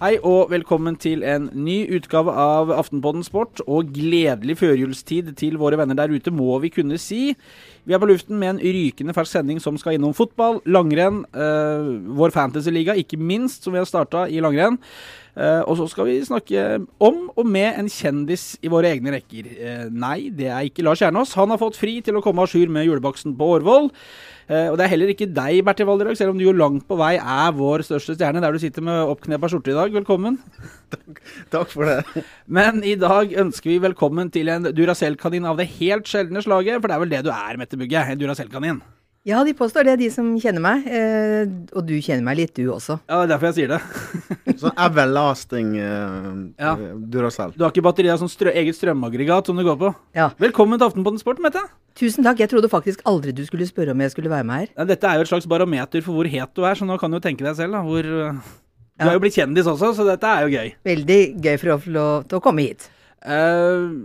Hei og velkommen til en ny utgave av Aftenpodden Sport. Og gledelig førjulstid til våre venner der ute, må vi kunne si. Vi er på luften med en rykende fersk sending som skal innom fotball, langrenn, øh, vår fantasyliga, ikke minst, som vi har starta i langrenn. Uh, og så skal vi snakke om og med en kjendis i våre egne rekker. Uh, nei, det er ikke Lars Kjernås. Han har fått fri til å komme à jour med julebaksten på Årvoll. Uh, og det er heller ikke deg, Bertil Valderhaug, selv om du jo langt på vei er vår største stjerne, der du sitter med oppknepa skjorte i dag. Velkommen. Takk, takk, for det. Men i dag ønsker vi velkommen til en Duracell-kanin av det helt sjeldne slaget, for det er vel det du er, Mette Bugge? En Duracell-kanin? Ja, de påstår det, de som kjenner meg. Eh, og du kjenner meg litt, du også. Ja, det er derfor jeg sier det. sånn everlasting eh, ja. Duracell. Du har ikke batteri av sånn strø eget strømaggregat som du går på? Ja. Velkommen til Aftenpotten Sport, Mette. Tusen takk. Jeg trodde faktisk aldri du skulle spørre om jeg skulle være med her. Ja, dette er jo et slags barometer for hvor het du er, så nå kan du jo tenke deg selv da, hvor Du er jo blitt kjendis også, så dette er jo gøy. Veldig gøy for å få lov til å komme hit. Uh,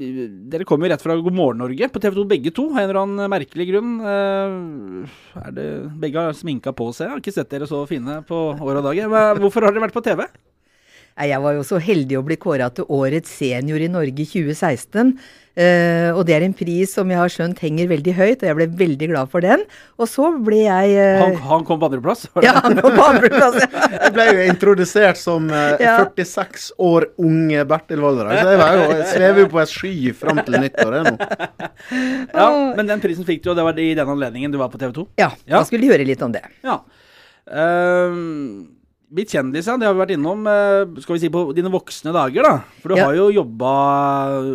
dere kommer jo rett fra God morgen Norge på TV 2 begge to, av en eller annen merkelig grunn. Uh, er det, begge har sminka på seg. Har ikke sett dere så fine på år og dag. Hvorfor har dere vært på TV? Jeg var jo så heldig å bli kåra til Årets senior i Norge 2016. Uh, og det er en pris som jeg har skjønt henger veldig høyt, og jeg ble veldig glad for den. Og så ble jeg uh, han, han, kom på andreplass? Ja, han kom på andreplass. Ja. jeg ble jo introdusert som uh, ja. 46 år unge Bertil Valderhaug, så jeg, var jo, jeg svever jo på et sky fram til nyttår nå. Ja, men den prisen fikk du, og det var i den anledningen du var på TV 2? Ja, da skulle de høre litt om det. Ja. Uh, blitt kjendis, ja. Det har vi vært innom skal vi si, på dine voksne dager. da. For du ja. har jo jobba,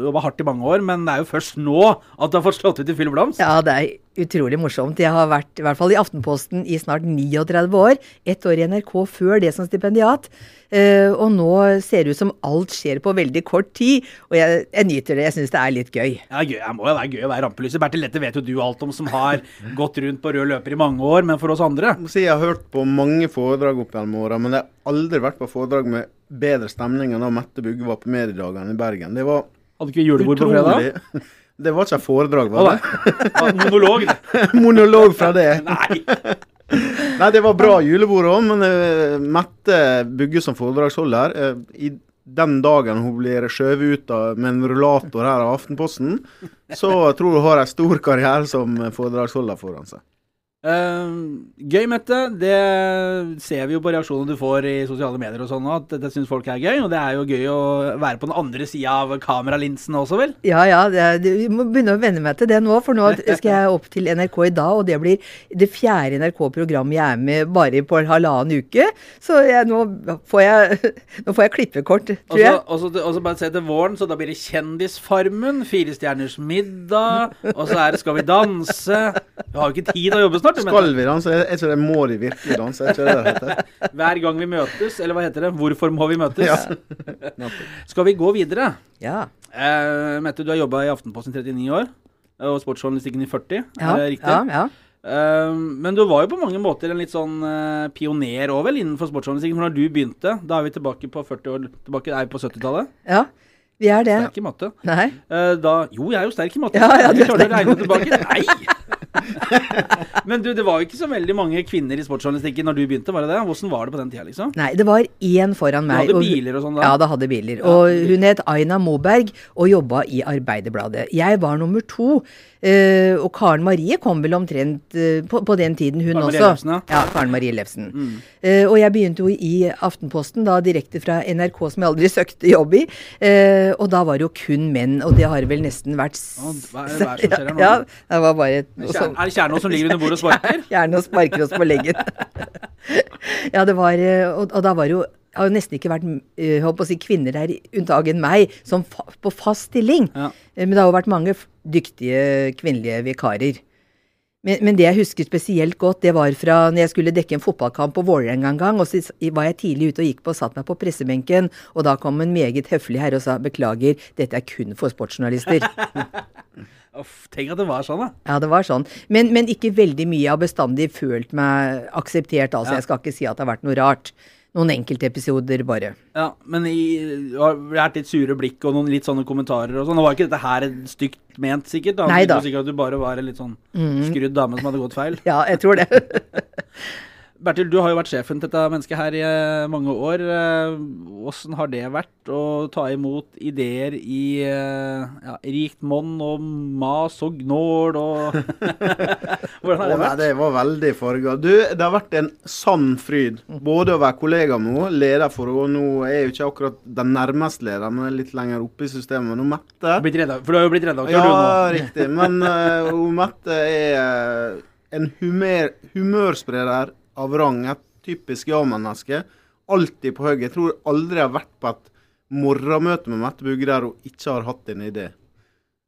jobba, hardt i mange år, men det er jo først nå at du har fått slått ut i Full blomst. Ja, det er utrolig morsomt. Jeg har vært i hvert fall i Aftenposten i snart 39 år. Ett år i NRK før det som stipendiat. Uh, og nå ser det ut som alt skjer på veldig kort tid. Og jeg, jeg nyter det. Jeg syns det er litt gøy. Ja, gøy. Det må jo være gøy å være rampelyset. Bertil Lette vet jo du alt om, som har gått rundt på rød løper i mange år. Men for oss andre Jeg har hørt på mange foredrag opp gjennom åra, men jeg har aldri vært på foredrag med bedre stemning enn da Mette Bugge var på Mediedagene i Bergen. Det var Hadde ikke vi julebord på fredag? Det var ikke et foredrag, var det? Monolog. Monolog fra det. Nei. Nei, det var bra julebord òg, men uh, Mette Bugge som foredragsholder uh, I den dagen hun blir skjøvet ut av, med en rullator her av Aftenposten, så tror hun har en stor karriere som foredragsholder foran seg. Uh, gøy, Mette. Det ser vi jo på reaksjonene du får i sosiale medier og sånn, at dette syns folk er gøy. Og det er jo gøy å være på den andre sida av kameralinsene også, vel? Ja ja, er, vi må begynne å venne meg til det nå. For nå skal jeg opp til NRK i dag, og det blir det fjerde NRK-programmet jeg er med bare på en halvannen uke. Så jeg, nå, får jeg, nå, får jeg, klippekort, tror jeg. Og så bare se til våren, så da blir det Kjendisfarmen, Fire stjerners middag, og så er det Skal vi danse. Du har jo ikke tid til å jobbe snart. Skal vi danse? Jeg tror det må de virkelig danse. Jeg tror det heter? Hver gang vi møtes, eller hva heter det? Hvorfor må vi møtes? Ja. Skal vi gå videre? Ja. Eh, Mette, du har jobba i Aftenposten i 39 år, og sportsjournalistikken i 40. Ja. Er det riktig? Ja, ja. Uh, men du var jo på mange måter en litt sånn uh, pioner òg, vel, innenfor sportsjournalistikken. For når du begynte, da er vi tilbake på 40 år tilbake, er vi på 70-tallet? Ja, vi er det. Sterk i matte. Nei. Uh, da, jo, jeg er jo sterk i matte. Ja, ja, du er sterk. Regne tilbake. Nei! Men du, det var jo ikke så veldig mange kvinner i sportsjournalistikken når du begynte, var det det? Hvordan var det på den tida, liksom? Nei, det var én foran meg. Du hadde biler og sånn da? Ja, det hadde biler. Og hun het Aina Moberg og jobba i Arbeiderbladet. Jeg var nummer to. Uh, og Karen Marie kom vel omtrent uh, på, på, den tiden, hun Karen også. Lefsen, ja. ja, Karen Marie Lefsen. Mm. Uh, og jeg begynte jo i Aftenposten, da direkte fra NRK, som jeg aldri søkte jobb i. og da var det jo kun menn, og det har vel nesten vært hva er det som skjer her nå? Ja, det var bare et, Er det kjernen som ligger under bordet og sparker? Kjernås sparker oss på leggen. ja, det var og, og da var jo det har jo nesten ikke vært jeg å si, kvinner der, unntagen meg, som fa på fast stilling. Ja. Men det har jo vært mange dyktige kvinnelige vikarer. Men, men, det jeg husker spesielt godt, det var fra når jeg skulle dekke en fotballkamp på Vålerenga en gang. og Så var jeg tidlig ute og gikk på og satt meg på pressebenken. Og da kom en meget høflig herre og sa beklager, dette er kun for sportsjournalister. Uff, tenk at det var sånn, da. Ja, det var sånn. Men, men ikke veldig mye. Jeg har bestandig følt meg akseptert, altså. Ja. Jeg skal ikke si at det har vært noe rart noen enkeltepisoder bare. Ja, men i, det har vært litt sure blikk og noen litt sånne kommentarer og sånn. Nå var ikke dette her stygt ment, sikkert? da? Nei da. Sikkert at du bare var en litt sånn mm. skrudd dame som hadde gått feil? Ja, jeg tror det. Bertil, du har jo vært sjefen til dette mennesket her i eh, mange år. Hvordan har det vært å ta imot ideer i ja, rikt monn og mas og gnål og Hvordan har det vært? det var veldig farga. Du, det har vært en sann fryd. Både å være kollega med henne, leder for henne. Nå er jeg jo ikke akkurat den nærmeste lederen, men litt lenger oppe i systemet. Nå Mette For du har jo blitt redaktør, ja, du nå. Ja, riktig. Men uh, hun Mette er en humør, humørspreder av rang. Et typisk ja-menneske. Alltid på høyre. Jeg tror aldri jeg har vært på et morgenmøte med Mette Bugge der hun ikke har hatt en idé.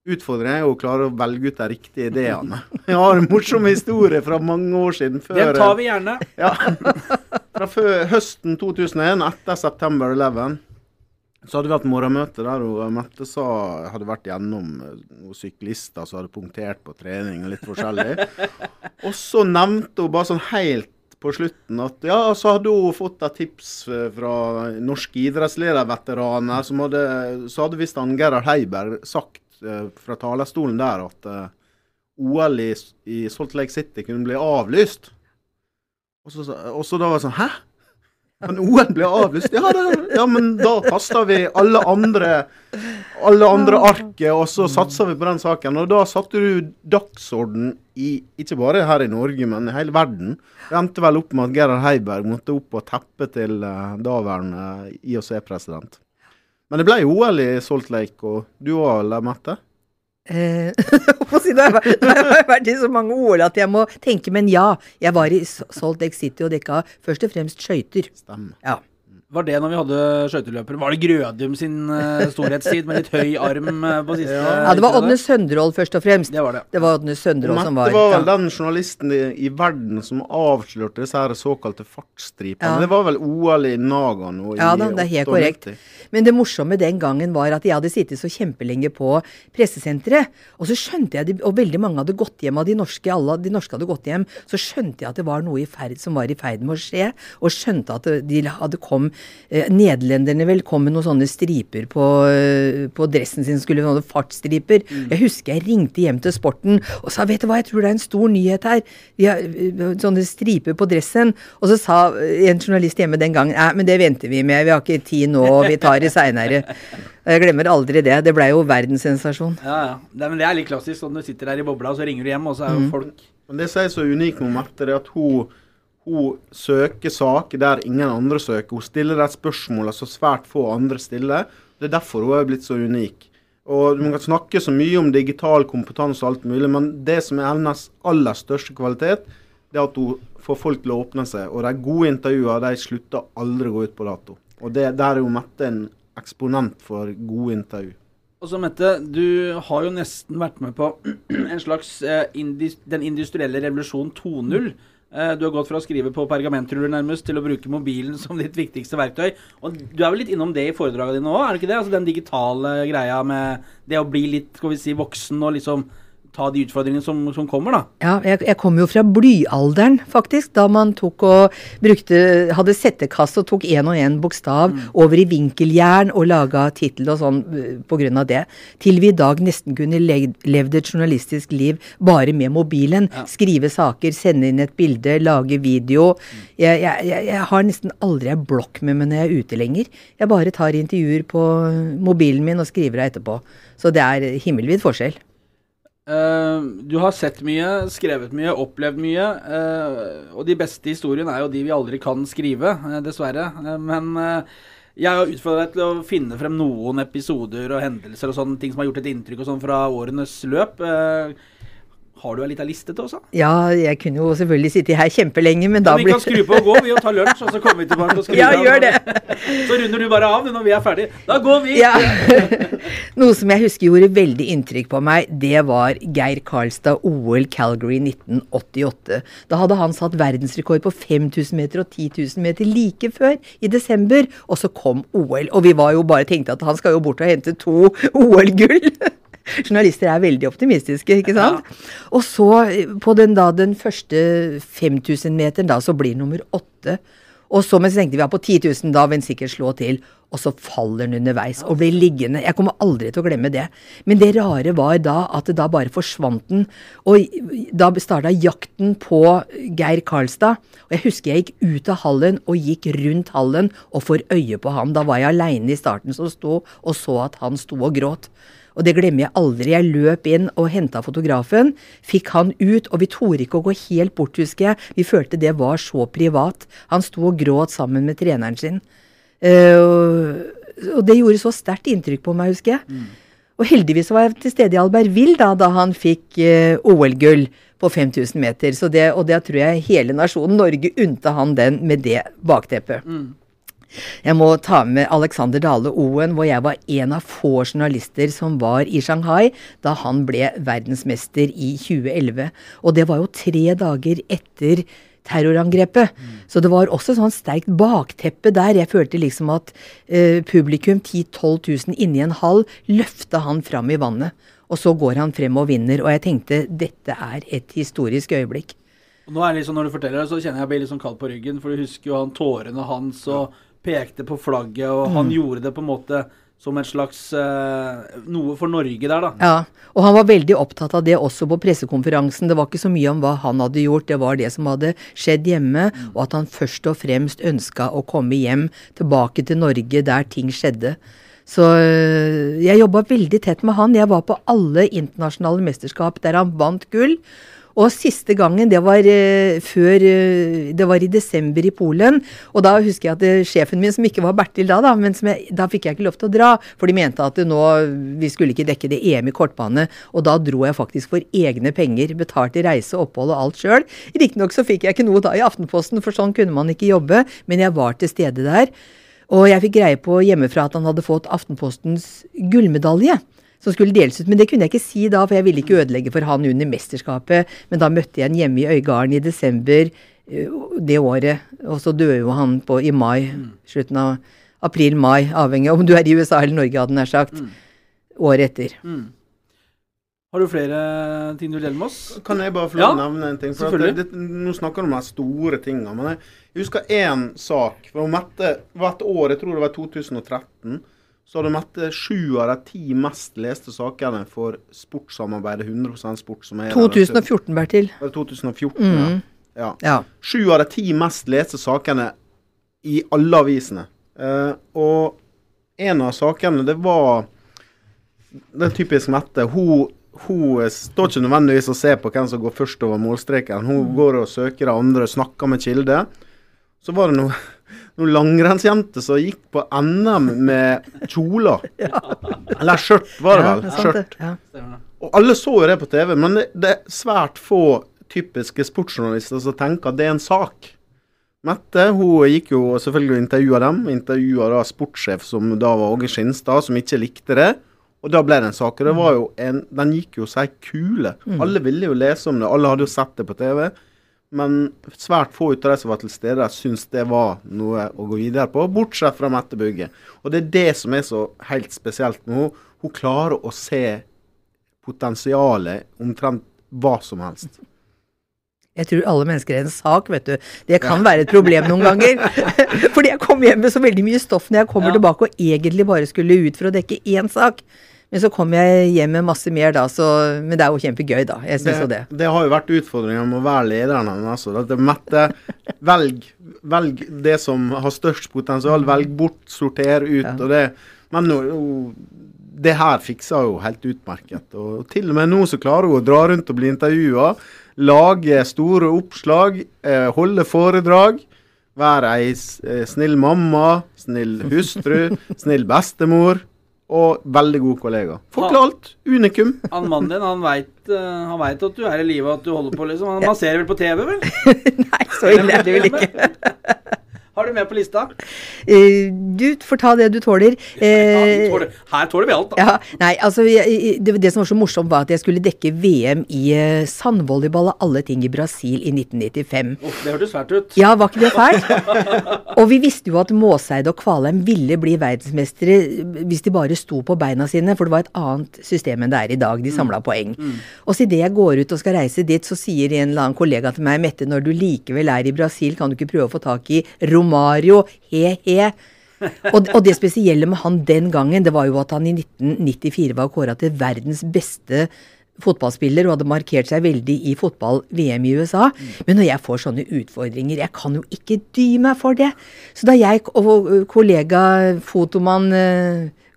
Utfordringen er å klare å velge ut de riktige ideene. Jeg har en morsom historie fra mange år siden. Før, Den tar vi gjerne. Ja, fra før, høsten 2001, etter September 11, så hadde vi hatt morgenmøte der og Mette sa hadde vært gjennom eh, noen syklister som hadde punktert på trening og litt forskjellig. Og så nevnte hun bare sånn helt på slutten at ja, så hadde hun fått et tips eh, fra norske idrettslederveteraner. Som hadde, så hadde visst Gerhard Heiberg sagt uh, fra talerstolen der at uh, OL i, i, Salt Lake City kunne bli avlyst. Og så, og så da var det sånn Hæ? Men OL ble avlyst? Ja, det, ja men da kasta vi alle andre alle andre arket, og så satsa vi på den saken. Og da satte du dagsorden i, ikke bare her i Norge, men i hele verden. Det endte vel opp med at Gerhard Heiberg måtte opp og teppe til uh, daværende IOC-president. Men det ble OL i Salt Lake, og du òg, Mette? Eh, nå har jeg vært i så mange OL at jeg må tenke, men ja. Jeg var i Salt Lake City og dekka først og fremst skøyter. Ja. Var det når vi hadde skøyteløpere? Var det Grødum sin uh, storhetstid med litt høy arm uh, på siste? Ja, det var Ådne Sønderål først og fremst. Det var det. Det var Ådne Sønderål som var Det var vel ja. den journalisten i, i, verden som avslørte disse her såkalte fartsstripene. Ja. Det var vel OL i Nagano i Ja da, det er helt korrekt. Men det morsomme den gangen var at jeg hadde sittet så kjempelenge på pressesenteret, og så skjønte jeg, og veldig mange hadde gått hjem av de norske, alle de norske hadde gått hjem, så skjønte jeg at det var noe i ferd som var i ferd med å skje, og skjønte at de hadde kom eh, Nederlenderne vel kom med noen sånne striper på, eh, på dressen sin, skulle noen fartsstriper. Mm. Jeg husker jeg ringte hjem til Sporten og sa vet du hva, jeg tror det er en stor nyhet her. Vi har eh, sånne striper på dressen. Og så sa en journalist hjemme den gangen nei, men det venter vi med, vi har ikke tid nå, vi tar det seinere. Jeg glemmer aldri det. Det blei jo verdenssensasjon. Ja, ja. Det, men det er litt klassisk. Sånn du sitter der i bobla, og så ringer du hjem, og så er jo mm. folk Men det som er så unikt med Mette, er at hun hun søker saker der ingen andre søker. Hun stiller de spørsmålene som svært få andre stiller. Det er derfor hun er blitt så unik. Og Man kan snakke så mye om digital kompetanse og alt mulig, men det som er hennes aller største kvalitet, det er at hun får folk til å åpne seg. Og de gode intervjuene de slutter aldri å gå ut på dato. Og det, Der er jo Mette en eksponent for gode intervju. Og så Mette, du har jo nesten vært med på en slags eh, Den industrielle revolusjon 2.0. Eh, du har gått fra å skrive på pergamentruller nærmest til å bruke mobilen som ditt viktigste verktøy. Og Du er vel litt innom det i foredragene dine òg, er det ikke det? Altså Den digitale greia med det å bli litt skal vi si, voksen og liksom ta de utfordringene som, som kommer, da? Ja, jeg, jeg kommer jo fra blyalderen, faktisk. Da man tok og brukte Hadde settekasse og tok én og én bokstav mm. over i vinkeljern og laga tittel og sånn pga. på grunn av det. Til vi i dag nesten kunne levd et journalistisk liv bare med mobilen. Ja. Skrive saker, sende inn et bilde, lage video. Mm. Jeg, jeg, jeg, har nesten aldri ei blokk med meg når jeg er ute lenger. Jeg bare tar intervjuer på mobilen min og skriver av etterpå. Så det er himmelvid forskjell. Uh, du har sett mye, skrevet mye, opplevd mye. Uh, og de beste historiene er jo de vi aldri kan skrive, uh, dessverre. men jeg har utfordret deg til å finne frem noen episoder og hendelser og sånne ting som har gjort et inntrykk og sånn fra årenes løp. Har du ei lita liste til oss? Ja, jeg kunne jo selvfølgelig sitte her kjempelenge, men da blir Vi kan skru på og gå, vi, og ta lunsj, og så kommer vi tilbake og skrur ja, av. Gjør det. Så runder du bare av når vi er ferdige. Da går vi! Ja. Noe som jeg husker gjorde veldig inntrykk på meg, det var Geir Karlstad OL Calgary 1988. Da hadde han satt verdensrekord på 5000 meter og 10 000 meter like før, i desember, og så kom OL. Og vi var jo bare tenkte at han skal jo bort og hente to OL-gull. Journalister er veldig optimistiske, ikke sant? Ja. Og så, på den, da, den første 5000-meteren, da, så blir nummer åtte. Og så, mens så tenkte vi var på 10 000, da vil den sikkert slå til. Og så faller den underveis og blir liggende. Jeg kommer aldri til å glemme det. Men det rare var da at det da bare forsvant den. Og da starta jakten på Geir Karlstad. Og jeg husker jeg gikk ut av hallen og gikk rundt hallen og får øye på ham. Da var jeg aleine i starten som sto og så at han sto og gråt. Og det glemmer jeg aldri. Jeg løp inn og henta fotografen, fikk han ut, og vi torde ikke å gå helt bort, husker jeg. Vi følte det var så privat. Han sto og gråt sammen med treneren sin. Uh, og det gjorde så sterkt inntrykk på meg, husker jeg. Mm. Og heldigvis var jeg til stede i Albertville da, da han fikk uh, OL-gull på 5000 meter. Det, og det tror jeg hele nasjonen Norge unnte han den med det bakteppet. Mm. Jeg må ta med Alexander Dale Oen, hvor jeg var en av få journalister som var i Shanghai da han ble verdensmester i 2011. Og det var jo tre dager etter terrorangrepet. Mm. Så det var også sånn sterkt bakteppe der. Jeg følte liksom at eh, publikum, 10 000-12 000 inni en hall, løfta han fram i vannet. Og så går han frem og vinner. Og jeg tenkte dette er et historisk øyeblikk. Og nå er det liksom, Når du forteller det, så kjenner jeg meg litt sånn kald på ryggen. For du husker jo han tårene hans og ja pekte på flagget, og han mm. gjorde det på en måte som en slags uh, noe for Norge der, da. Ja, og han var veldig opptatt av det også på pressekonferansen. Det var ikke så mye om hva han hadde gjort, det var det som hadde skjedd hjemme, mm. og at han først og fremst ønska å komme hjem, tilbake til Norge der ting skjedde. Så uh, jeg jobba veldig tett med han. Jeg var på alle internasjonale mesterskap der han vant gull. Og siste gangen, det var uh, før uh, Det var i desember i Polen. Og da husker jeg at uh, sjefen min, som ikke var Bertil da, da, men jeg, da fikk jeg ikke lov til å dra. For de mente at nå Vi skulle ikke dekke det EM i kortbane. Og da dro jeg faktisk for egne penger. Betalte reise, opphold og alt sjøl. Riktignok så fikk jeg ikke noe da i Aftenposten, for sånn kunne man ikke jobbe. Men jeg var til stede der. Og jeg fikk greie på hjemmefra at han hadde fått Aftenpostens gullmedalje som skulle deles ut. Men det kunne jeg ikke si da, for jeg ville ikke ødelegge for han under mesterskapet. Men da møtte jeg han hjemme i Øygarden i desember eh, det året. Og så døde jo han på, i mai. Slutten av april-mai, avhengig av om du er i USA eller Norge, hadde nær sagt. Året etter. Mm. Har du flere ting du vil dele med oss? Kan jeg bare få ja, nevne en ting? For det, det, nå snakker du om de store tingene. Men jeg, husker én sak. For Mette hvert år, jeg tror det var 2013 så har du Mette sju av de ti mest leste sakene for sportssamarbeidet 100 sport. som er 2014, Bertil. Var det 2014, mm. ja. ja. Sju av de ti mest leste sakene i alle avisene. Uh, og en av sakene, det var den typiske Mette. Hun, hun står ikke nødvendigvis og ser på hvem som går først over målstreken. Hun mm. går og søker andre, snakker med kilder. Så var det noe noen langrennsjenter som gikk på NM med kjoler. ja. Eller skjørt, var det vel. Skjørt. Ja. Og alle så jo det på TV, men det, det, er svært få typiske sportsjournalister som tenker at det er en sak. Mette hun gikk jo selvfølgelig og intervjua dem. Intervjua da sportssjef som da var Åge Skinstad, som ikke likte det. Og da ble det en sak. Og det var jo en, den gikk jo seg kule. Mm. Alle ville jo lese om det. Alle hadde jo sett det på TV. Men svært få ut av de som var til stede, syns det var noe å gå videre på, bortsett fra Mette Bugge. Og det er det som er så helt spesielt med henne. Hun klarer å se potensialet omtrent hva som helst. Jeg tror alle mennesker er en sak, vet du. Det kan være et problem noen ganger. Fordi jeg kommer hjem med så veldig mye stoff når jeg kommer ja. tilbake og egentlig bare skulle ut for å dekke én sak. Men så kom jeg hjem med masse mer da, så, men det er jo kjempegøy, da. Jeg syns jo det. Det har jo vært utfordringa med å være lederen hennes. Altså. Mette, velg, velg det som har størst potensial. Velg bort, sorter ut. Ja. og det, Men nå, det her fikser hun helt utmerket. Og til og med nå så klarer hun å dra rundt og bli intervjua. Lage store oppslag, eh, holde foredrag. Være ei eh, snill mamma, snill hustru, snill bestemor og veldig god kollega. Forklart. Unikum. Han mannen din, han veit, uh, at du er i live og at du holder på, liksom. Han, man ser vel på TV, vel? Nei, så ille er det vel ikke. Har du med på lista? Uh, du får ta det du tåler. Uh, ja, tåler. Her tåler vi alt, da. Ja, nei, altså, det, det, som var så morsomt, var at jeg skulle dekke VM i uh, sandvolleyball av alle ting i Brasil i 1995. Oh, det hørtes fælt ut. Ja, var ikke det fælt? og vi visste jo at Måseide og Kvalheim ville bli verdensmestere hvis de bare sto på beina sine, for det var et annet system enn det er i dag. De samla mm. poeng. Mm. Og så idet jeg går ut og skal reise dit, så sier en eller annen kollega til meg, Mette, når du likevel er i Brasil, kan du ikke prøve å få tak i rom Romario, he-he. Og, og det spesielle med han den gangen, det var jo at han i 1994 var kåra til verdens beste fotballspiller og hadde markert seg veldig i fotball-VM i USA. Men når jeg får sånne utfordringer, jeg kan jo ikke dy meg for det. Så da jeg og kollega fotomann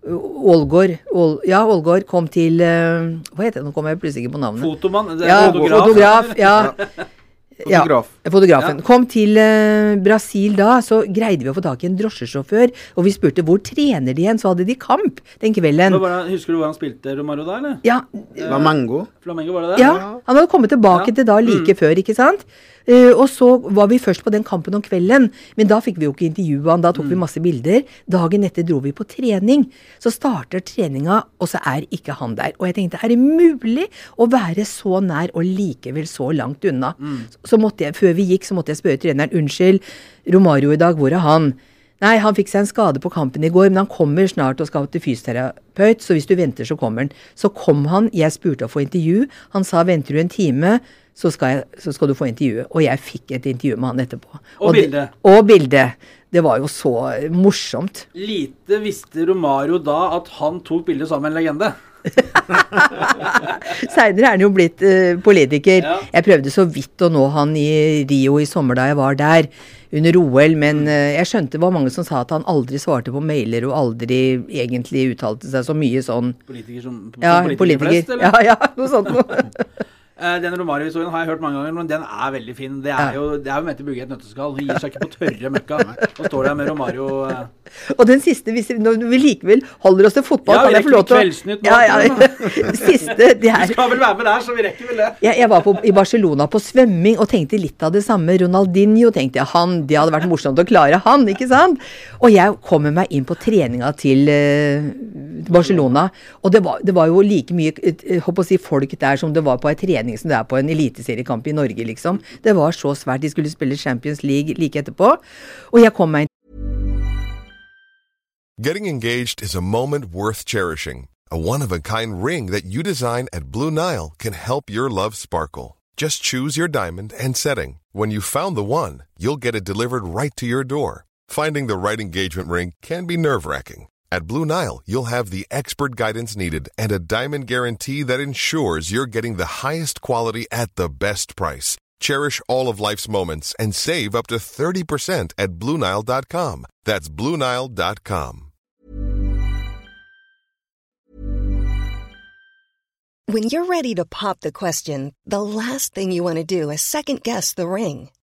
Ålgård, Ål, ja, Ålgård kom til Hva heter det, nå kommer jeg plutselig ikke på navnet. Fotomann? Ja, fotograf. fotograf ja. Fotograf. Ja, fotografen. Ja. Kom til uh, Brasil da, så greide vi å få tak i en drosjesjåfør. Og vi spurte hvor trener de igjen, så hadde de kamp den kvelden. husker du hvor han spilte Romario da, eller? Ja. Flamengo. Flamengo var det det? Ja, han hadde kommet tilbake ja. til da like mm. før, ikke sant. Uh, og så var vi først på den kampen om kvelden, men da fikk vi jo ikke intervjue han. Da tok mm. vi masse bilder. Dagen etter dro vi på trening. Så starter treninga, og så er ikke han der. Og jeg tenkte, er det mulig å være så nær og likevel så langt unna? Mm. Så, måtte jeg, før vi gikk, så måtte jeg spørre treneren unnskyld, Romario i dag, hvor er han? Nei, han fikk seg en skade på kampen i går, men han kommer snart og skal til fysioterapeut, så hvis du venter, så kommer han. Så kom han, jeg spurte å få intervju. Han sa venter du en time, så skal, jeg, så skal, du få intervjuet. Og jeg fikk et intervju med han etterpå. Og, og bilde. Og bilde. Det var jo så morsomt. Lite visste Romario da at han tok bilde sammen med en legende. Seinere er han jo blitt uh, politiker. Ja. Jeg prøvde så vidt å nå han i Rio i sommer da jeg var der, under OL, men uh, jeg skjønte det var mange som sa at han aldri svarte på mailer og aldri egentlig uttalte seg så mye sånn Politiker som, som ja, politiker, politiker flest, eller? Ja, ja, noe sånt noe. Eh, den Romario-historien har jeg hørt mange ganger, men den er veldig fin. Det er jo, det er jo ment å bygge et nøtteskall. Hun gir seg ikke på tørre møkka. og står der med Romario uh... Og den siste, hvis vi, likevel holder oss til fotball, ja, kan jeg få lov til å Kveldsnytt nå. Ja, ja. siste, det er... Du skal vel være med der, så vi rekker vel det. Jeg, jeg var på, i Barcelona på svømming og tenkte litt av det samme. Ronaldinho tenkte jeg han, det hadde vært morsomt å klare han, ikke sant? Og jeg kommer meg inn på treninga til uh, Barcelona, og det var, det var, jo like mye håper å si, folk der som det var på ei trening som det er på en eliteseriekamp i Norge, liksom. Det var så svært. De skulle spille Champions League like etterpå. Og jeg kom meg Getting engaged is a moment worth cherishing. A one-of-a-kind ring that you design at Blue Nile can help your love sparkle. Just choose your diamond and setting. When you've found the one, you'll get it delivered right to your door. Finding the right engagement ring can be nerve-wracking. At Blue Nile, you'll have the expert guidance needed and a diamond guarantee that ensures you're getting the highest quality at the best price. Cherish all of life's moments and save up to 30% at BlueNile.com. That's BlueNile.com. When you're ready to pop the question, the last thing you want to do is second guess the ring.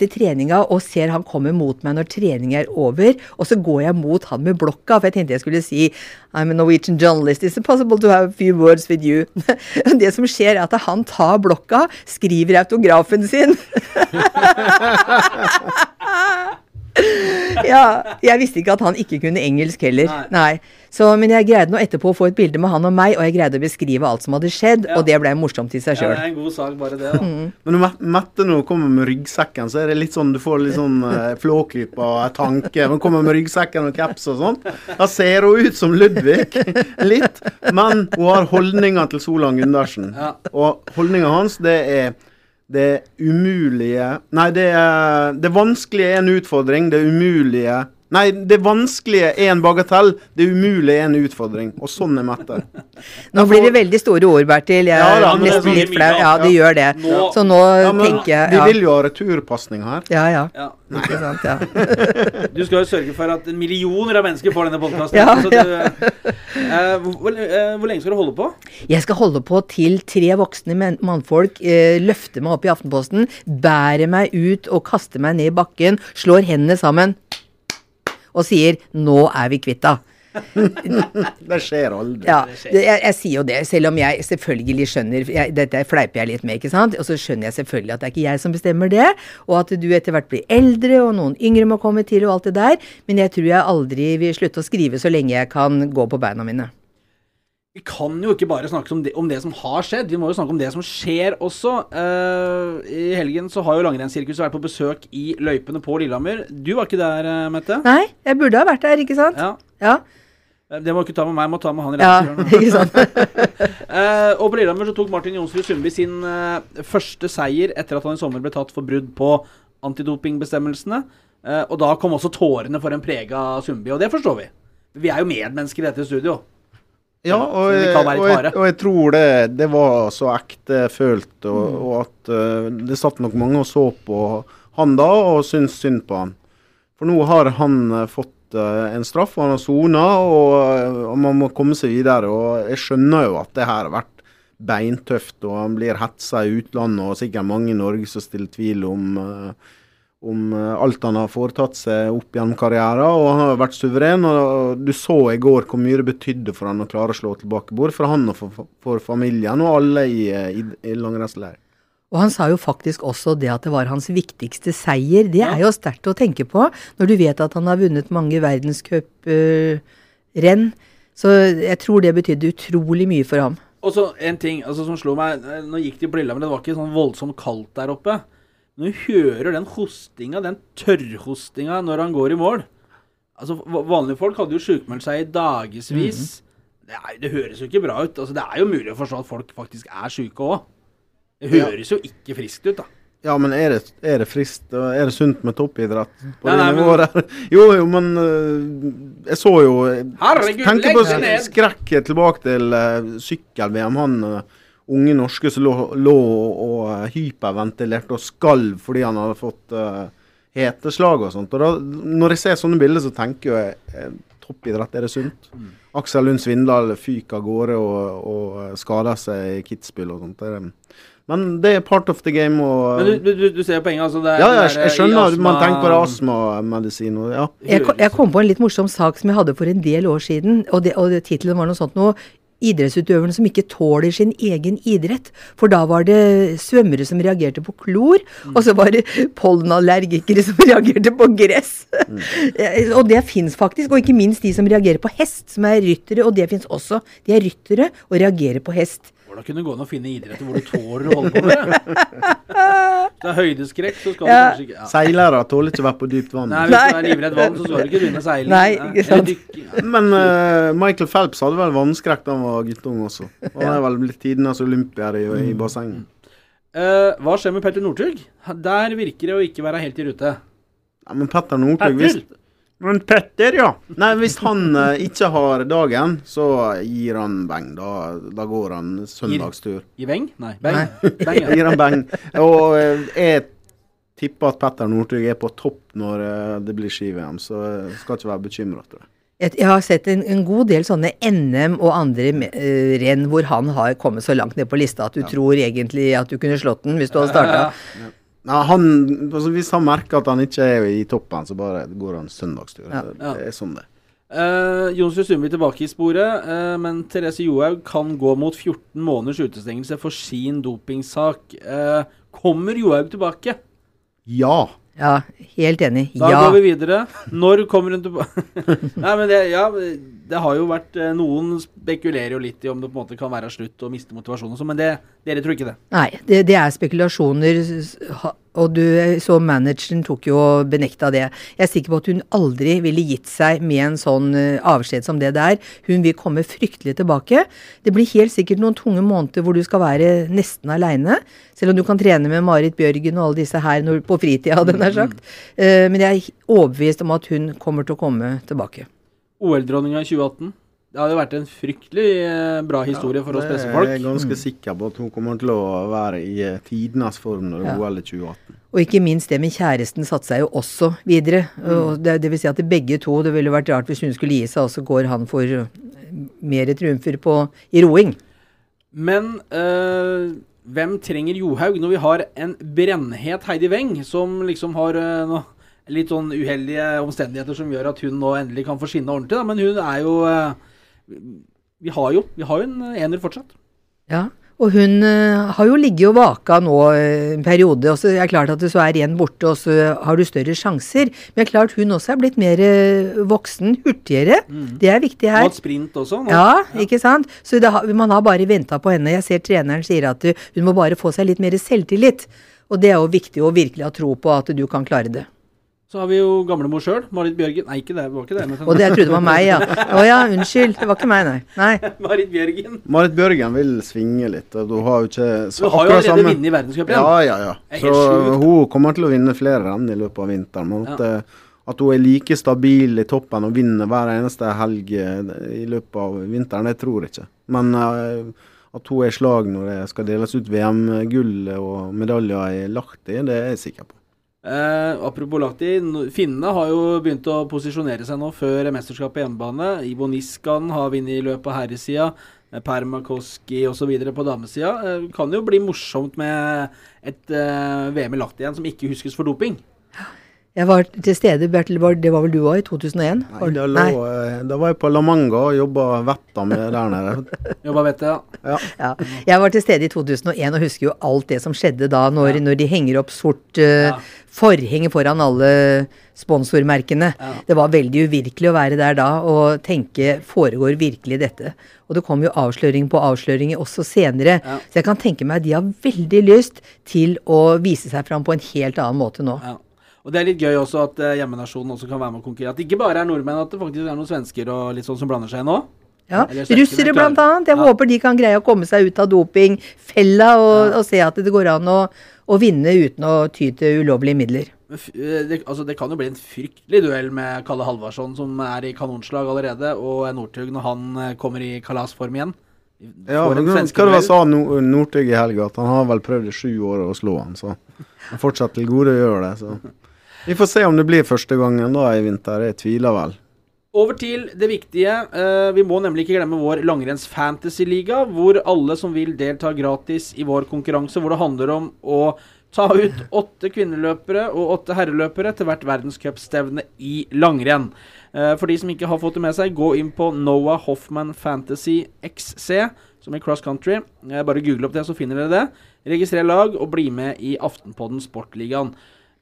Til treninga og ser han kommer mot meg når trening er over, og så går jeg mot han med blokka, for jeg tenkte jeg skulle si I'm a Norwegian journalist, it's impossible to have a few words with you. Det som skjer, er at han tar blokka, skriver autografen sin. ja, jeg visste ikke at han ikke kunne engelsk heller. Nei. Nei. Så, men jeg greide nå etterpå å få et bilde med han og meg, og jeg greide å beskrive alt som hadde skjedd, ja. og det ble morsomt i seg sjøl. Ja, det er en god sak, bare det. da. Mm. Men når Mette nå kommer med ryggsekken, så er det litt sånn du får litt sånn uh, flåklypa og tanke. Hun kommer med ryggsekken og caps og sånn. Da ser hun ut som Ludvig, litt, men hun har holdninga til Solan Gundersen. Ja. Og holdninga hans, det er det umulige Nei, det, er, det vanskelige er en utfordring. Det umulige Nei, det vanskelige er en bagatell. Det umulige er en utfordring. Og sånn er Mette. Nå blir det veldig store ord, Bertil. Jeg ja, da, er nesten sånn litt flau. Ja, det gjør det. Nå, så nå ja, tenker jeg Vi vil jo ha returpasning her. Ja, ja. ja. Ikke sant, ja. du skal jo sørge for at millioner av mennesker får denne podkasten. Ja, ja. uh, hvor, uh, hvor, lenge skal du holde på? Jeg skal holde på til tre voksne mannfolk uh, løfter meg opp i Aftenposten, bærer meg ut og kaster meg ned i bakken, slår hendene sammen og sier 'nå er vi kvitt henne'. Det skjer aldri. Ja, jeg, jeg sier jo det, selv om jeg selvfølgelig skjønner jeg, Dette fleiper jeg litt med, ikke sant. Og så skjønner jeg selvfølgelig at det er ikke jeg som bestemmer det, og at du etter hvert blir eldre, og noen yngre må komme til, og alt det der. Men jeg tror jeg aldri vil slutte å skrive så lenge jeg kan gå på beina mine. Vi kan jo ikke bare snakke om det, om det, som har skjedd, vi må jo snakke om det som skjer også. Uh, I helgen så har jo langrennssirkuset vært på besøk i løypene på Lillehammer. Du var ikke der, uh, Mette? Nei, jeg burde ha vært der, ikke sant? Ja. ja. Eh, det må ikke ta med meg, jeg må ta med han Ja, ikke sant? uh, og på Lillehammer så tok Martin Jonsrud Sundby sin første seier etter at han i sommer ble tatt for brudd på antidopingbestemmelsene. og da kom også tårene for en prega Sundby, og det forstår vi. Vi er jo medmennesker i dette studio. Ja, og, og, jeg, og jeg tror det, det var så ektefølt, og, mm. og at uh, det satt nok mange og så på han da, og syntes synd på han. For nå har han uh, fått uh, en straff, han har sona, og, man må komme seg videre. Og jeg skjønner jo at det her har vært beintøft, og han blir hetsa i utlandet, og sikkert mange i Norge som stiller tvil om uh, om eh, alt han har foretatt seg opp gjennom karrieren. Og han har vært suveren. og Du så i går hvor mye det betydde for han å klare å slå tilbake, både for han og for, for familien og alle i, i, i langrennsleir. Og han sa jo faktisk også det at det var hans viktigste seier. Det er jo sterkt å tenke på, når du vet at han har vunnet mange verdenscuprenn. Uh, så jeg tror det betydde utrolig mye for ham. Og så en ting altså, som slo meg. Nå gikk de på Lillehammer, det var ikke sånn voldsomt kaldt der oppe. Når du hører den hostinga, den tørrhostinga når han går i mål Altså, Vanlige folk hadde jo sjukmeldt seg i dagevis. Mm -hmm. det, det, høres jo ikke bra ut. Altså, Det er jo mulig å forstå at folk faktisk er sjuke òg. Det høres ja. jo ikke friskt ut, da. Ja, men er det, er det friskt Er det sunt med toppidrett på nei, det nivået der? Jo, jo, men uh, jeg så jo Herregud, Tenker på skrekk tilbake til uh, sykkel-VM. Han uh, unge norske som lå, lå og uh, hyperventilerte og skalv fordi han hadde fått uh, heteslag og sånt. Og da, når jeg ser sånne bilder, så tenker jeg eh, toppidrett, er det sunt? Mm. Aksel Lund Svindal fyker av gårde og, og skader seg i Kitzbühel og sånt. Det, men det er part of the game. Og, men du, du, du ser poenget? Altså det er, ja, jeg, jeg skjønner. Astma... Man tenker på det astmamedisin. Ja. Jeg, jeg, kom på en litt morsom sak som jeg hadde for en del år siden. og, det, og Tittelen var noe sånt noe idrettsutøverne som ikke tåler sin egen idrett. For da var det svømmere som reagerte på klor, mm. og så var det pollenallergikere som reagerte på gress. Mm. og det fins faktisk, og ikke minst de som reagerer på hest, som er ryttere, og det fins også. De er ryttere og reagerer på hest. Hvordan kunne det gå an å finne idretter hvor du tåler å holde på med det? det er høydeskrekk, så skal ja. du kanskje ikke ja. Seilere tåler ikke å være på dypt vann. Nei, hvis du er livredd vann, så skal du ikke begynne å seile. Nei, ikke sant. Ja. Men uh, Michael Phelps hadde vel vannskrekk da han var guttung også. Og han er vel blitt tidenes olympier i, i bassenget. Uh, hva skjer med Petter Northug? Der virker det å ikke være helt i rute. Ja, men Petter Northug hvis, men Petter, ja. Nei, Hvis han uh, ikke har dagen, så gir han beng. Da, da går han søndagstur. Gir beng? Nei. Beng. beng ja. gir han beng. Og uh, jeg tipper at Petter Northug er på topp når uh, det blir ski-VM, så jeg skal ikke være bekymra, tror jeg. Jeg har sett en, en, god del sånne NM og andre uh, renn hvor han har kommet så langt ned på lista at du ja. tror egentlig at du kunne slått den hvis du hadde starta. Ja, han, altså hvis han merker at han ikke er i toppen, så bare går han søndagstur. Ja. Det, er sånn det uh, Jonsrud Sundby tilbake i sporet, uh, men Therese Johaug kan gå mot 14 måneders utestengelse for sin dopingsak. Uh, kommer Johaug tilbake? Ja. Ja, helt enig. Da ja. går vi videre. Når kommer hun tilbake? Nei, men det, ja, det har jo vært eh, Noen spekulerer jo litt i om det på en måte kan være slutt og miste motivasjonen sånn, men det, dere tror ikke det? Nei, det, det er spekulasjoner. Og du så manageren tok jo og benekta det. Jeg er sikker på at hun aldri ville gitt seg med en sånn eh, avskjed som det der. Hun vil komme fryktelig tilbake. Det blir helt sikkert noen tunge måneder hvor du skal være nesten aleine. Selv om du kan trene med Marit Bjørgen og alle disse her på fritida, hadde jeg sagt. Eh, men jeg er overbevist om at hun kommer til å komme tilbake. OL-dronninga i 2018? Det hadde vært en fryktelig eh, bra historie for oss pressefolk. Jeg er ganske mm. sikker på at hun kommer til å være i eh, tidenes form når det er OL i 2018. Og ikke minst det med kjæresten satte seg jo også videre. Mm. Det, det, vil si at begge to Det ville vært rart hvis hun skulle gi seg, og så går han for eh, mer triumfer på, i roing. Men øh, hvem trenger Johaug når vi har en brennhet Heidi Weng, som liksom har øh, nå litt sånn uheldige omstendigheter som gjør at hun nå endelig kan få skinne ordentlig. Da. Men hun er jo eh, Vi har jo, vi har jo en ener fortsatt. Ja, og hun uh, har jo ligget og vaka nå uh, en periode, og så er det klart at så er igjen borte, og så har du større sjanser. Men det er klart hun også er blitt mer voksen, hurtigere. Mm. Det er viktig her. Og sprint også. Nå. Ja, ikke sant. Så det, man har bare venta på henne. Jeg ser treneren sier at hun må bare få seg litt mer selvtillit. Og det er jo viktig å virkelig ha tro på at du kan klare det. Så har vi jo gamlemor sjøl, Marit Bjørgen. Nei, ikke det. det var ikke det. Men... Og det jeg trodde var meg, ja. Å ja, unnskyld. Det var ikke meg, nei. nei. Marit Bjørgen. Marit Bjørgen vil svinge litt. og Du har jo ikke så, Du har jo allerede vunnet i verdenscupen. Ja, ja, ja. Så hun kommer til å vinne flere renn i løpet av vinteren. Men at, ja. at hun er like stabil i toppen og vinner hver eneste helg eh, i løpet av vinteren, det tror jeg ikke. Men uh, at hun er i slag når det skal deles ut VM-gull og medaljer i Lahti, det er jeg sikker på. Eh, apropos Lahti, finnene har jo begynt å posisjonere seg nå før mesterskapet på hjemmebane. Ivo Niskan har vunnet i løpet av herresida. Eh, Permakoski osv. på damesida. Eh, kan jo bli morsomt med et eh, VM i Lahti igjen som ikke huskes for doping. Jeg var til stede, Bertil, det var vel du òg, i 2001? Nei, da, lå, Nei. da, var jeg på La Manga og jobba vetta med der nede. jobba vetta, ja. Ja. ja. Jeg var til stede i 2001 og husker jo alt det som skjedde da, når, ja. når de henger opp sort uh, forheng foran alle sponsormerkene. Det var veldig uvirkelig å være der da og tenke foregår virkelig dette? Og det kom jo avsløring på avsløring også senere. Så jeg kan tenke meg at de har veldig lyst til å vise seg fram på en helt annen måte nå. Ja. Og det er litt gøy også at uh, hjemmenasjonen også kan være med å konkurrere. At det ikke bare er nordmenn, at det faktisk er noen svensker og litt sånn som blander seg nå. Ja, Russere annet. Jeg ja. håper de kan greie å komme seg ut av dopingfella og, ja. og se at det går an å, å, vinne uten å ty til ulovlige midler. Eh, det, altså, det kan jo bli en fryktelig duell med Kalle Halvarsson, som er i kanonslag allerede, og Northug når han eh, kommer i kalasform igjen. Ja, men hva det sa Northug i helga? At han har vel prøvd i sju år å slå han, så han fortsatt til gode å gjøre det. Så. Vi får se om det blir første gangen da i vinter. Jeg tviler vel. Over til det viktige. Uh, vi må nemlig ikke glemme vår langrenns fantasy-liga, hvor alle som vil delta gratis i vår konkurranse, hvor det handler om å ta ut åtte kvinneløpere og åtte herreløpere til hvert verdenscupstevne i langrenn. Uh, for de som ikke har fått det med seg, gå inn på Noah Hoffman Fantasy XC, som i cross country. Uh, bare google opp det, så finner dere det. Registrer lag og bli med i Aftenpodden Sportligaen.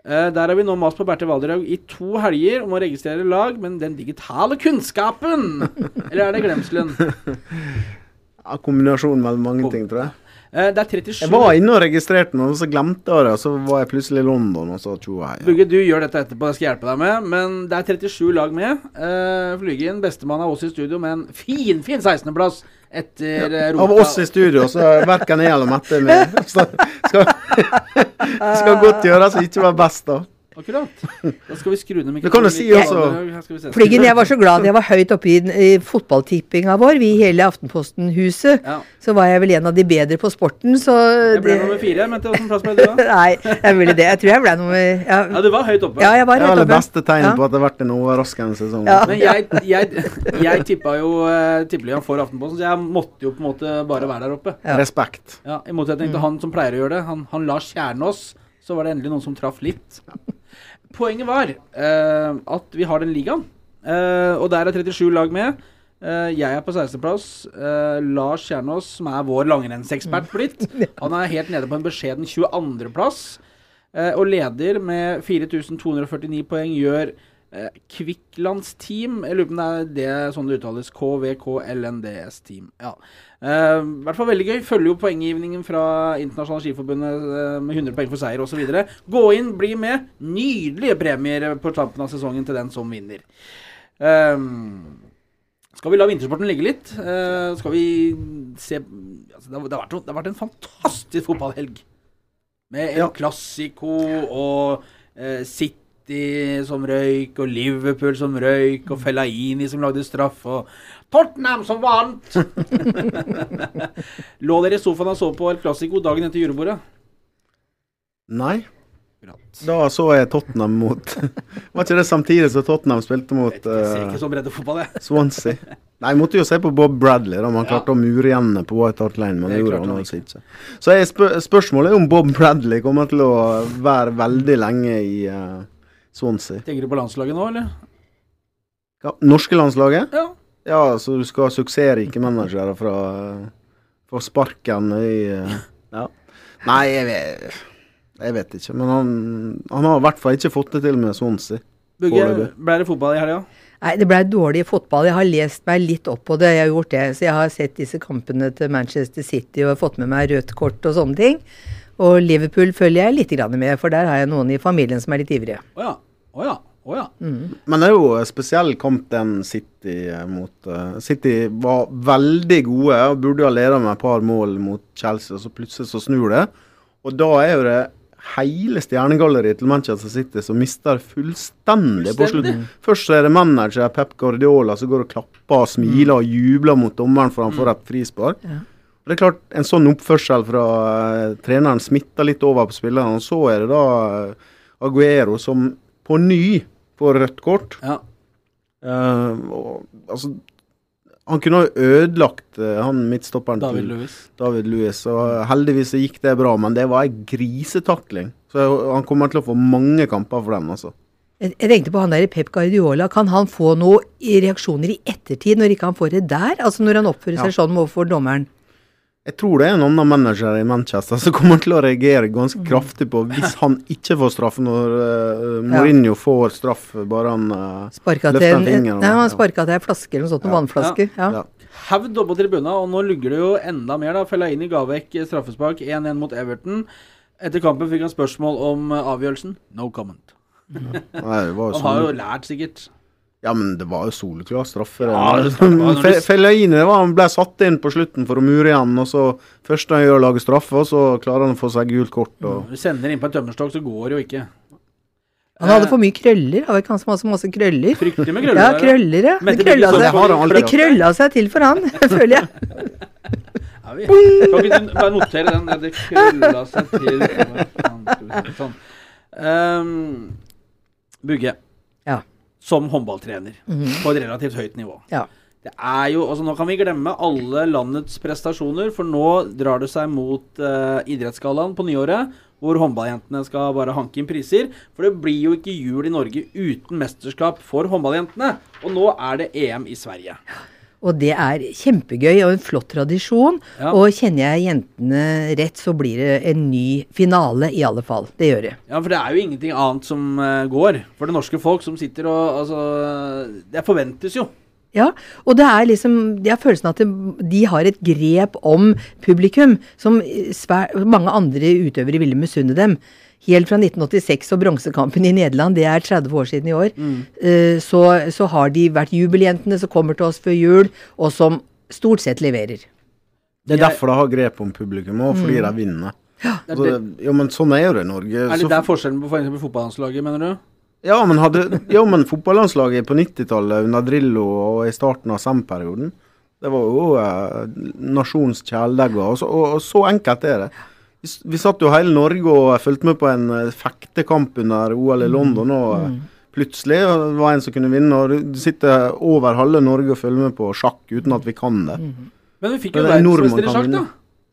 Uh, der har vi nå mast på Berthe Valderhaug i to helger om å registrere lag, men den digitale kunnskapen Eller er det glemselen? Ja, kombinasjonen mellom mange ting, tror jeg. Uh, det er 37 Jeg var inne og registrerte noe, så glemte jeg det. Og så var jeg plutselig i London, og så tjoa hei. Ja. Bugge, du gjør dette etterpå, det skal jeg hjelpe deg med. Men det er 37 lag med. Uh, Flygen, bestemann er også i studio med en finfin fin 16.-plass etter ja, Av oss i studio, så verken jeg eller Mette med. Skal, skal, skal godt gjøres å ikke være best, da. Akkurat. Da skal vi skru ned mikrofonen. Det kan du si også. Flyggen, jeg var så glad jeg var høyt oppe i, i fotballtippinga vår, vi hele Aftenposten-huset. Ja. Så var jeg vel en av de bedre på sporten, så Jeg ble nummer fire, men til Hvilken plass ble du da? Nei, jeg ville det. Jeg tror jeg ble nummer ja. ja, du var høyt oppe. Ja, jeg var høyt oppe. Det var det beste tegnet ja. på at det har vært en overraskende sesong. Ja. Men jeg, jeg, jeg tippa jo uh, tippeligaen for Aftenposten, så jeg måtte jo på en måte bare være der oppe. Respekt. Ja, I motsetning til mm. han som pleier å gjøre det. Han, han Lars Kjernås så var det endelig noen som traff litt. Poenget var uh, at vi har den ligaen, uh, og der er 37 lag med. Uh, jeg er på 16.-plass. Lars Kjernås, som er vår langrennsekspert blitt, han er helt nede på en beskjeden 22.-plass. og leder med 4249 poeng gjør Kvikklands team. Jeg lurer på om det er det sånn det uttales. KVKLNDS team. Ja. Eh, I hvert fall veldig gøy. Følger jo poenggivningen fra Internasjonale Skiforbundet uh, med 100 poeng for seier osv. Gå inn, bli med. Nydelige premier på tampen av sesongen til den som vinner. Um, skal vi la vintersporten ligge litt? Uh, skal vi se altså, det, har, det, har vært, det, har vært, en fantastisk fotballhelg. Med en ja. klassiko og uh, City City som røyk, og Liverpool som røyk, og Fellaini som lagde straff, og Tottenham som vant! Lå dere i sofaen og så på El Clásico dagen etter julebordet? Nei. Da så jeg Tottenham mot Var ikke det samtidig som Tottenham spilte mot Jeg ser ikke så breddefotball, jeg. Swansea. Nei, jeg måtte jo se på Bob Bradley. da, Man ja. klarte å mure igjen på White Hart Lane. Men det gjorde han altså ikke. Så jeg spør, spørsmålet er om Bob Bradley kommer til å være veldig lenge i uh, Swansea. Tenker du på landslaget nå, eller? Ja, norske landslaget? Ja. Ja, så du skal ha suksessrike managere fra, fra sparken i Ja. Nei, jeg vet, jeg vet ikke. Men han, han har i hvert fall ikke fått det til med Swansea. Bugge, ble det fotball i helga? Nei, det ble dårlig fotball. Jeg har lest meg litt opp på det. Jeg har gjort det. Så jeg har sett disse kampene til Manchester City og fått med meg rødt kort og sånne ting. Og Liverpool følger jeg litt med, for der har jeg noen i familien som er litt ivrige. Oh ja. Oh ja. Oh ja. Men det er jo spesielt kommet den City eh, mot eh, City var veldig gode og burde ha ledet med et par mål mot Chelsea, og så plutselig så snur det. Og da er jo det hele stjernegalleriet til Manchester City som mister fullstendig på slutten. Først så er det manager Pep Guardiola som går og klapper og smiler og jubler mot dommeren for han får et frispark. Ja. Det er klart, En sånn oppførsel fra eh, treneren smitter litt over på spillerne. og Så er det da eh, Aguero som på ny får rødt kort. ja. Uh, og, altså, han kunne ha ødelagt han midtstopperen David til Lewis. David Lewis. Og heldigvis så gikk det bra, men det var ei grisetakling. Så han kommer til å få mange kamper for den, altså. Jeg, jeg tenkte på han der Pep Guardiola. Kan han få noen reaksjoner i ettertid, når ikke han får det der? Altså når han oppfører seg sånn overfor dommeren? Jeg tror det er en annen manager i Manchester som kommer til å reagere ganske kraftig på hvis han ikke får straff når uh, Mourinho får straff, bare han uh, Sparka Løfte til en finger, Nei, han sparka til ei flaske eller noe sånt, noen Ja. vannflasker. Ja. ja. Hevd oppe på tribunen, og nå lugger det jo enda mer. da Fellaini ga vekk straffespark 1-1 mot Everton. Etter kampen fikk han spørsmål om eh, avgjørelsen. No comment. Nei, det var jo Han har jo lært, sikkert. Ja, men det var jo soleklar straffe. det. Ja, du- Fe- Fellaini det var, han ble satt inn på slutten for å mure igjen, og så først han gjør å lage straffe, og så klarer han å få seg gult kort. Og, Du sender inn på en tømmerstokk, så går det jo ikke. Han hadde for mye krøller. Hadde ikke han som har så masse krøller? Fryktelig med krøller. Ja, krøller, ja. Det krølla seg, det krølla seg til for han, føler jeg. Ja, vi. Kan ikke bare notere den? Det krølla seg til Sånn. Ehm, Bugge, Ja. Som håndballtrener på et relativt høyt nivå. Ja. Det er jo, altså Nå kan vi glemme alle landets prestasjoner, for nå drar det seg mot uh, idrettsgallaen på nyåret, hvor håndballjentene skal bare hanke inn priser. For det blir jo ikke jul i Norge uten mesterskap for håndballjentene. Og nå er det EM i Sverige. Og det er kjempegøy og en flott tradisjon. Ja. Og kjenner jeg jentene rett, så blir det en ny finale, i alle fall. Det gjør det. Ja, for det er jo ingenting annet som eh, går for det norske folk som sitter og Altså Det forventes jo. Ja, og det er liksom Jeg har følelsen av at de har et grep om publikum som svær, mange andre utøvere ville misunne dem. Helt fra 1986 og bronsekampen i Nederland, det er 30 år siden i år, mm. så, så har de vært jubeljentene som kommer til oss før jul, og som stort sett leverer. det er derfor de har grep om publikum, og fordi de vinner. Ja. Så, det, men sånn er jo det i Norge. er Så- det der forskjellen på f.eks. fotballandslaget, mener du? Ja, men, hadde, ja, men fotballandslaget på 90-tallet under Drillo og i starten av SEM-perioden, det var jo eh, nasjonens kjæledegger. Og, så- og, og så enkelt er det. Vi, vi satt jo hele Norge og fulgte med på en eh, fektekamp under OL i London, og mm. plutselig var det en som kunne vinne. Og du- sitter over halve Norge og følger med på sjakk uten at vi kan det. Men vi fikk jo er verdensmester i sjakk, da.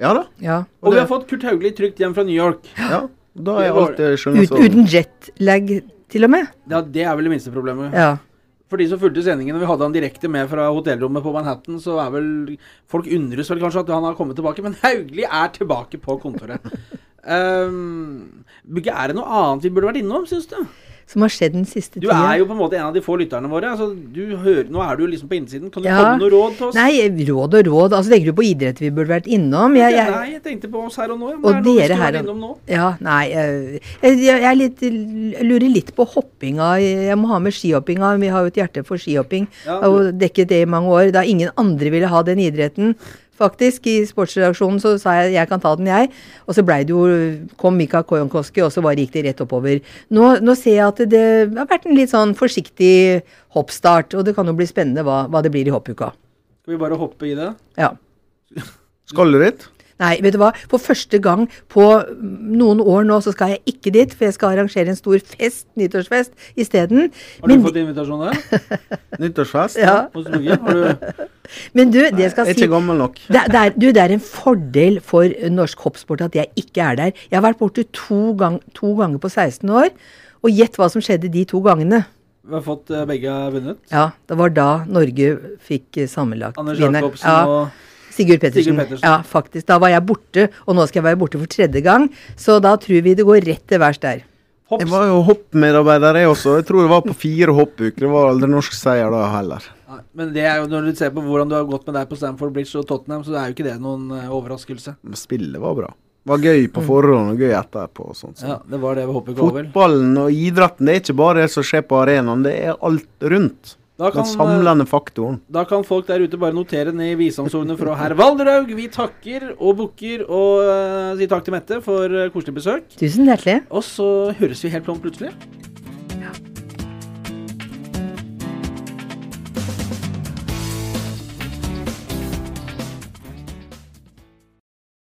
Ja da. Ja. Og vi har fått Kurt Haugli trygt hjem fra New York. Ja. Da er var- alt det skjønner Ut, uten jetlag, til og med. Ja, Det er vel det minste problemet. Ja. For de som fulgte sendingen, og vi hadde han direkte med fra hotellrommet på Manhattan, så er vel Folk undres vel kanskje at han har kommet tilbake, men Haugli er tilbake på kontoret. um, er det noe annet vi burde vært innom, syns du? Som har skjedd den siste Du er jo på en måte en av de få lytterne våre. Altså, du hører, nå er du liksom på innsiden. Kan du Ja. komme med noe råd til oss? Nei, råd og råd. Altså, Tenker du på idrett vi burde vært innom? Jeg, jeg, Nei, jeg tenkte på oss her og nå. Og Det er dere her og- nå. Ja, nei Jeg, jeg, er litt, lurer litt på hoppinga. Jeg må ha med skihoppinga. Vi har jo et hjerte for skihopping. Ja, har dekket det i mange år. Da ingen andre ville ha den idretten. Faktisk, I sportsredaksjonen så sa jeg jeg kan ta den, jeg. Og så ble det jo, kom Mika Kojonkoski, og så bare gikk det rett oppover. Nå, nå ser jeg at det har vært en litt sånn forsiktig hoppstart. Og det kan jo bli spennende hva, hva det blir i hoppuka. Skal vi bare hoppe i det? Ja. Skal du dit? Nei, vet du hva. For første gang på noen år nå, så skal jeg ikke dit. For jeg skal arrangere en stor fest, nyttårsfest, isteden. Har du Men, fått invitasjon der? Nyttårsfest? ja, Hos Bugge? Har du men du, det skal Jeg er si ikke gammel nok. det, det, er, du, det er en fordel for norsk hoppsport at jeg ikke er der. Jeg har vært borte to, gang, to ganger på 16 år. Og gjett hva som skjedde de to gangene. Vi har fått eh, begge vunnet. Ja, det var da Norge fikk eh, sammenlagt Anders vinner. Jacobsen Ja, og Sigurd Pettersen. Sigurd Pettersen. Ja, faktisk. Da var jeg borte, og nå skal jeg være borte for tredje gang. Så da tror vi det går rett til værs der. Hopps. Jeg var jo hoppmedarbeider, jeg også. Jeg tror det var på fire hoppuker. Det var aldri norsk seier da heller. Nei, Men det er jo, når du ser på hvordan du har gått med deg på Stamford Bridge og Tottenham, så er jo ikke det noen eh, overraskelse. Men Spillet var bra. Det var gøy på forhånd og gøy etterpå. og sånt. Så. Ja, Det var det ved hoppet over. Fotballen og idretten det er ikke bare det som skjer på arenaen, det er alt rundt. Da Den kan, Den samlende faktoren. da kan folk der ute bare notere ned i visdomsordene fra herr Valderhaug. Vi takker og bukker og uh, sier takk til Mette for eh, koselig besøk. Tusen hjertelig. Og så høres vi helt plom plutselig.